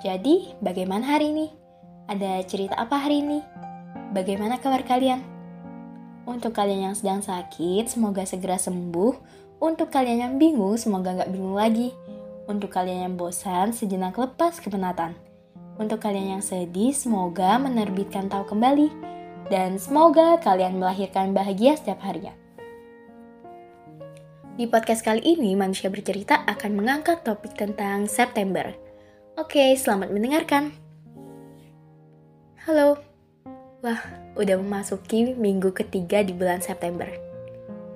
Jadi, bagaimana hari ini? Ada cerita apa hari ini? Bagaimana kabar kalian? Untuk kalian yang sedang sakit, semoga segera sembuh. Untuk kalian yang bingung, semoga nggak bingung lagi. Untuk kalian yang bosan, sejenak lepas kepenatan. Untuk kalian yang sedih, semoga menerbitkan tahu kembali. Dan semoga kalian melahirkan bahagia setiap harinya. Di podcast kali ini, manusia bercerita akan mengangkat topik tentang September Oke, selamat mendengarkan. Halo. Wah, udah memasuki minggu ketiga di bulan September.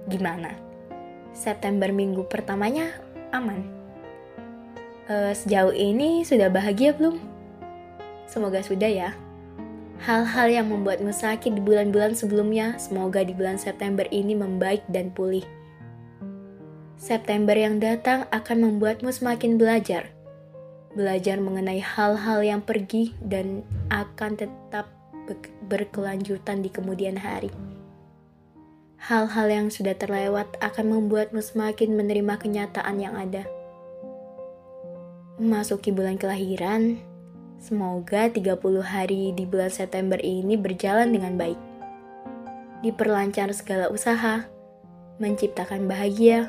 Gimana? September minggu pertamanya aman? Uh, sejauh ini sudah bahagia belum? Semoga sudah ya. Hal-hal yang membuatmu sakit di bulan-bulan sebelumnya, semoga di bulan September ini membaik dan pulih. September yang datang akan membuatmu semakin belajar, belajar mengenai hal-hal yang pergi dan akan tetap berkelanjutan di kemudian hari. Hal-hal yang sudah terlewat akan membuatmu semakin menerima kenyataan yang ada. Memasuki bulan kelahiran, semoga 30 hari di bulan September ini berjalan dengan baik. Diperlancar segala usaha, menciptakan bahagia,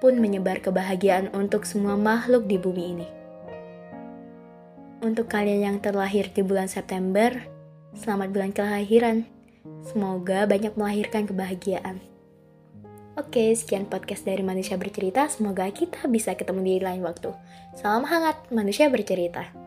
pun menyebar kebahagiaan untuk semua makhluk di bumi ini. Untuk kalian yang terlahir di bulan September, selamat bulan kelahiran. Semoga banyak melahirkan kebahagiaan. Oke, sekian podcast dari Manusia Bercerita. Semoga kita bisa ketemu di lain waktu. Salam hangat, Manusia Bercerita.